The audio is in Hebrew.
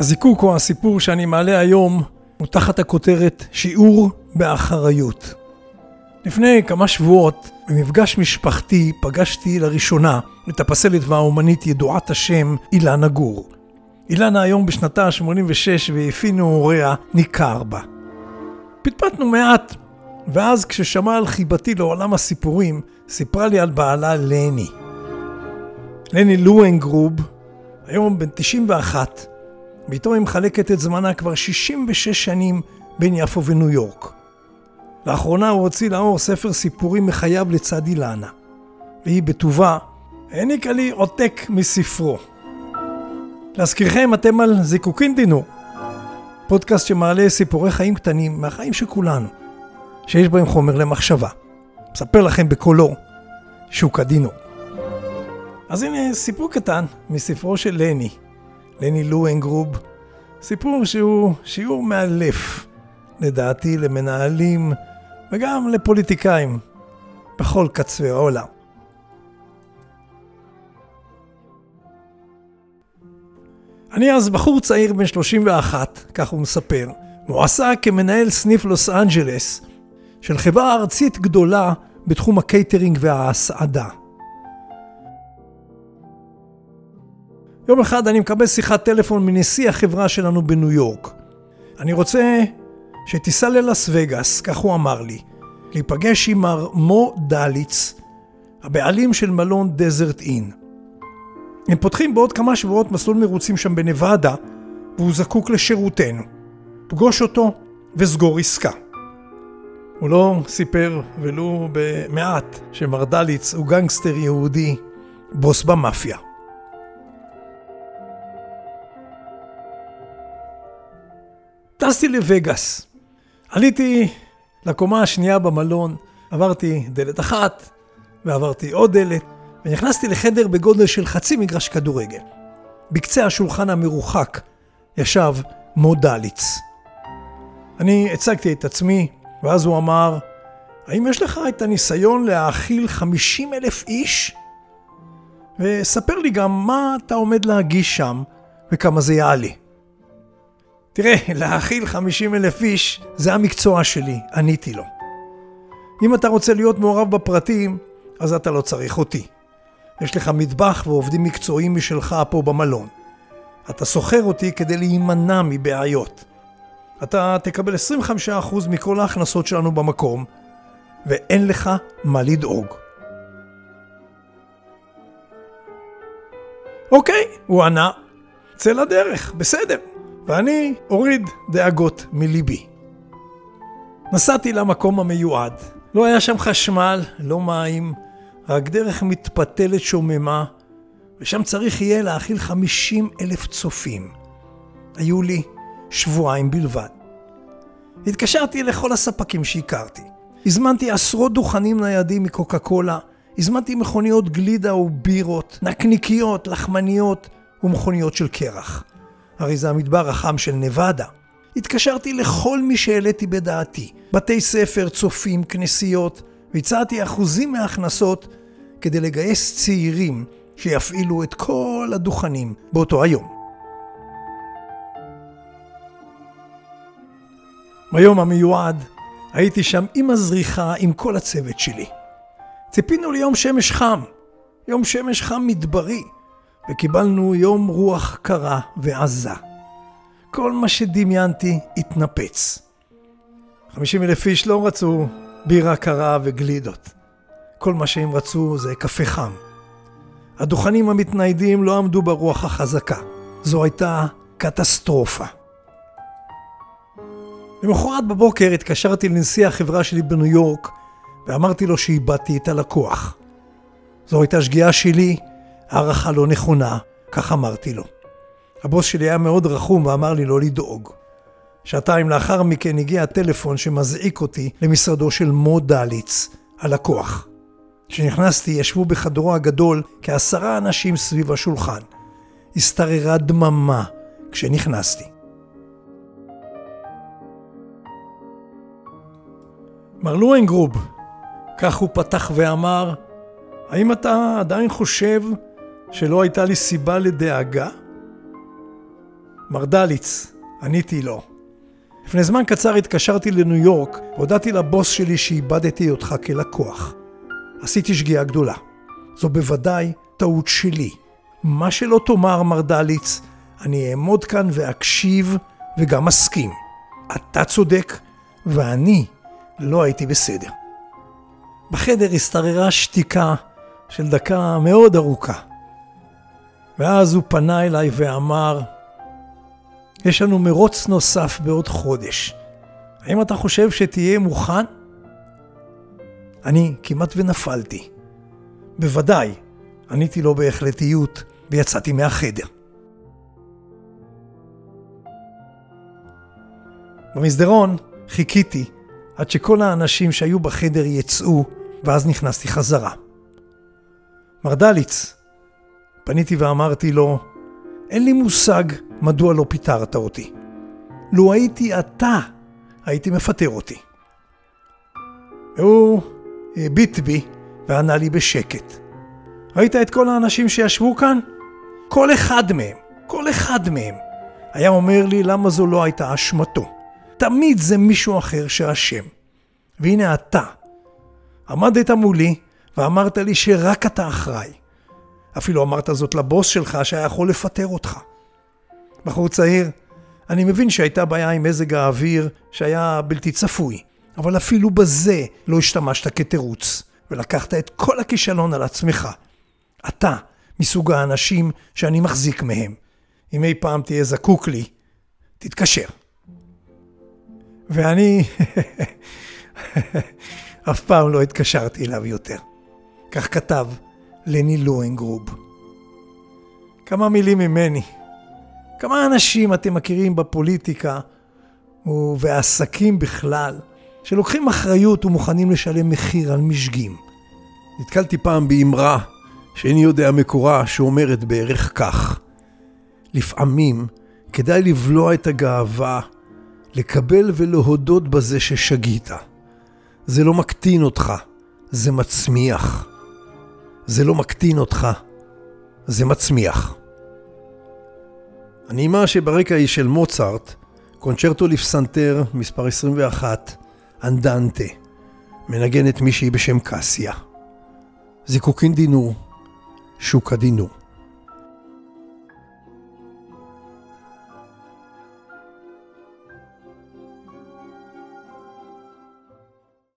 הזיקוק או הסיפור שאני מעלה היום הוא תחת הכותרת שיעור באחריות. לפני כמה שבועות, במפגש משפחתי, פגשתי לראשונה את הפסלת והאומנית ידועת השם אילנה גור. אילנה היום בשנתה ה-86 והפינו הוריה ניכר בה. פטפטנו מעט, ואז כששמע על חיבתי לעולם הסיפורים, סיפרה לי על בעלה לני. לני לואנגרוב, היום בן 91, ואיתו היא מחלקת את זמנה כבר 66 שנים בין יפו וניו יורק. לאחרונה הוא הוציא לאור ספר סיפורים מחייו לצד אילנה, והיא בטובה העניקה לי עותק מספרו. להזכירכם, אתם על זיקוקין דינו, פודקאסט שמעלה סיפורי חיים קטנים מהחיים של כולנו, שיש בהם חומר למחשבה. מספר לכם בקולו שוק הדינו. אז הנה סיפור קטן מספרו של לני, לני לואנגרוב, סיפור שהוא שיעור מאלף, לדעתי, למנהלים וגם לפוליטיקאים בכל קצווי העולם. אני אז בחור צעיר בן 31, כך הוא מספר, מועסק כמנהל סניף לוס אנג'לס של חברה ארצית גדולה בתחום הקייטרינג וההסעדה. יום אחד אני מקבל שיחת טלפון מנשיא החברה שלנו בניו יורק. אני רוצה שתיסע ללאס וגאס, כך הוא אמר לי, להיפגש עם מר מו דליץ, הבעלים של מלון דזרט אין. הם פותחים בעוד כמה שבועות מסלול מרוצים שם בנבדה, והוא זקוק לשירותנו. פגוש אותו וסגור עסקה. הוא לא סיפר ולו במעט שמר דליץ הוא גנגסטר יהודי, בוס במאפיה. טסתי לווגאס. עליתי לקומה השנייה במלון, עברתי דלת אחת, ועברתי עוד דלת, ונכנסתי לחדר בגודל של חצי מגרש כדורגל. בקצה השולחן המרוחק ישב מודליץ. אני הצגתי את עצמי, ואז הוא אמר, האם יש לך את הניסיון להאכיל 50 אלף איש? וספר לי גם מה אתה עומד להגיש שם וכמה זה יעלה. תראה, להאכיל 50 אלף איש זה המקצוע שלי, עניתי לו. אם אתה רוצה להיות מעורב בפרטים, אז אתה לא צריך אותי. יש לך מטבח ועובדים מקצועיים משלך פה במלון. אתה שוכר אותי כדי להימנע מבעיות. אתה תקבל 25% מכל ההכנסות שלנו במקום, ואין לך מה לדאוג. אוקיי, הוא ענה, צא לדרך, בסדר. ואני אוריד דאגות מליבי. נסעתי למקום המיועד. לא היה שם חשמל, לא מים, רק דרך מתפתלת שוממה, ושם צריך יהיה להאכיל 50 אלף צופים. היו לי שבועיים בלבד. התקשרתי לכל הספקים שהכרתי. הזמנתי עשרות דוכנים ניידים מקוקה קולה, הזמנתי מכוניות גלידה ובירות, נקניקיות, לחמניות ומכוניות של קרח. הרי זה המדבר החם של נבדה. התקשרתי לכל מי שהעליתי בדעתי, בתי ספר, צופים, כנסיות, והצעתי אחוזים מההכנסות כדי לגייס צעירים שיפעילו את כל הדוכנים באותו היום. ביום המיועד הייתי שם עם הזריחה עם כל הצוות שלי. ציפינו ליום שמש חם, יום שמש חם מדברי, וקיבלנו יום רוח קרה ועזה. כל מה שדמיינתי התנפץ. 50 אלף איש לא רצו בירה קרה וגלידות. כל מה שהם רצו זה קפה חם. הדוכנים המתניידים לא עמדו ברוח החזקה. זו הייתה קטסטרופה. למחרת בבוקר התקשרתי לנשיא החברה שלי בניו יורק ואמרתי לו שאיבדתי את הלקוח. זו הייתה שגיאה שלי, הערכה לא נכונה, כך אמרתי לו. הבוס שלי היה מאוד רחום ואמר לי לא לדאוג. שעתיים לאחר מכן הגיע הטלפון שמזעיק אותי למשרדו של מו דליץ, הלקוח. כשנכנסתי ישבו בחדרו הגדול כעשרה אנשים סביב השולחן. השתררה דממה כשנכנסתי. מר לואנגרוב, כך הוא פתח ואמר, האם אתה עדיין חושב שלא הייתה לי סיבה לדאגה? מר דליץ, עניתי לו. לפני זמן קצר התקשרתי לניו יורק והודעתי לבוס שלי שאיבדתי אותך כלקוח. עשיתי שגיאה גדולה. זו בוודאי טעות שלי. מה שלא תאמר, מר דליץ, אני אעמוד כאן ואקשיב וגם אסכים. אתה צודק, ואני לא הייתי בסדר. בחדר השתררה שתיקה של דקה מאוד ארוכה. ואז הוא פנה אליי ואמר, יש לנו מרוץ נוסף בעוד חודש. האם אתה חושב שתהיה מוכן? אני כמעט ונפלתי. בוודאי, עניתי לו בהחלטיות ויצאתי מהחדר. במסדרון חיכיתי עד שכל האנשים שהיו בחדר יצאו, ואז נכנסתי חזרה. מר דליץ, פניתי ואמרתי לו, אין לי מושג מדוע לא פיטרת אותי. לו הייתי אתה, הייתי מפטר אותי. והוא הביט בי וענה לי בשקט. ראית את כל האנשים שישבו כאן? כל אחד מהם, כל אחד מהם, היה אומר לי למה זו לא הייתה אשמתו. תמיד זה מישהו אחר שאשם. והנה אתה, עמדת מולי ואמרת לי שרק אתה אחראי. אפילו אמרת זאת לבוס שלך שהיה יכול לפטר אותך. בחור צעיר, אני מבין שהייתה בעיה עם מזג האוויר שהיה בלתי צפוי, אבל אפילו בזה לא השתמשת כתירוץ, ולקחת את כל הכישלון על עצמך. אתה מסוג האנשים שאני מחזיק מהם. אם אי פעם תהיה זקוק לי, תתקשר. ואני אף פעם לא התקשרתי אליו יותר. כך כתב לני לואנגרוב. כמה מילים ממני. כמה אנשים אתם מכירים בפוליטיקה ובעסקים בכלל, שלוקחים אחריות ומוכנים לשלם מחיר על משגים. נתקלתי פעם באמרה שאיני יודע מקורה, שאומרת בערך כך: לפעמים כדאי לבלוע את הגאווה, לקבל ולהודות בזה ששגית. זה לא מקטין אותך, זה מצמיח. זה לא מקטין אותך, זה מצמיח. הנעימה שברקע היא של מוצרט, קונצ'רטו לפסנתר, מספר 21, אנדנטה, מנגנת מישהי בשם קסיה. זיקוקין דינור, שוקה דינור.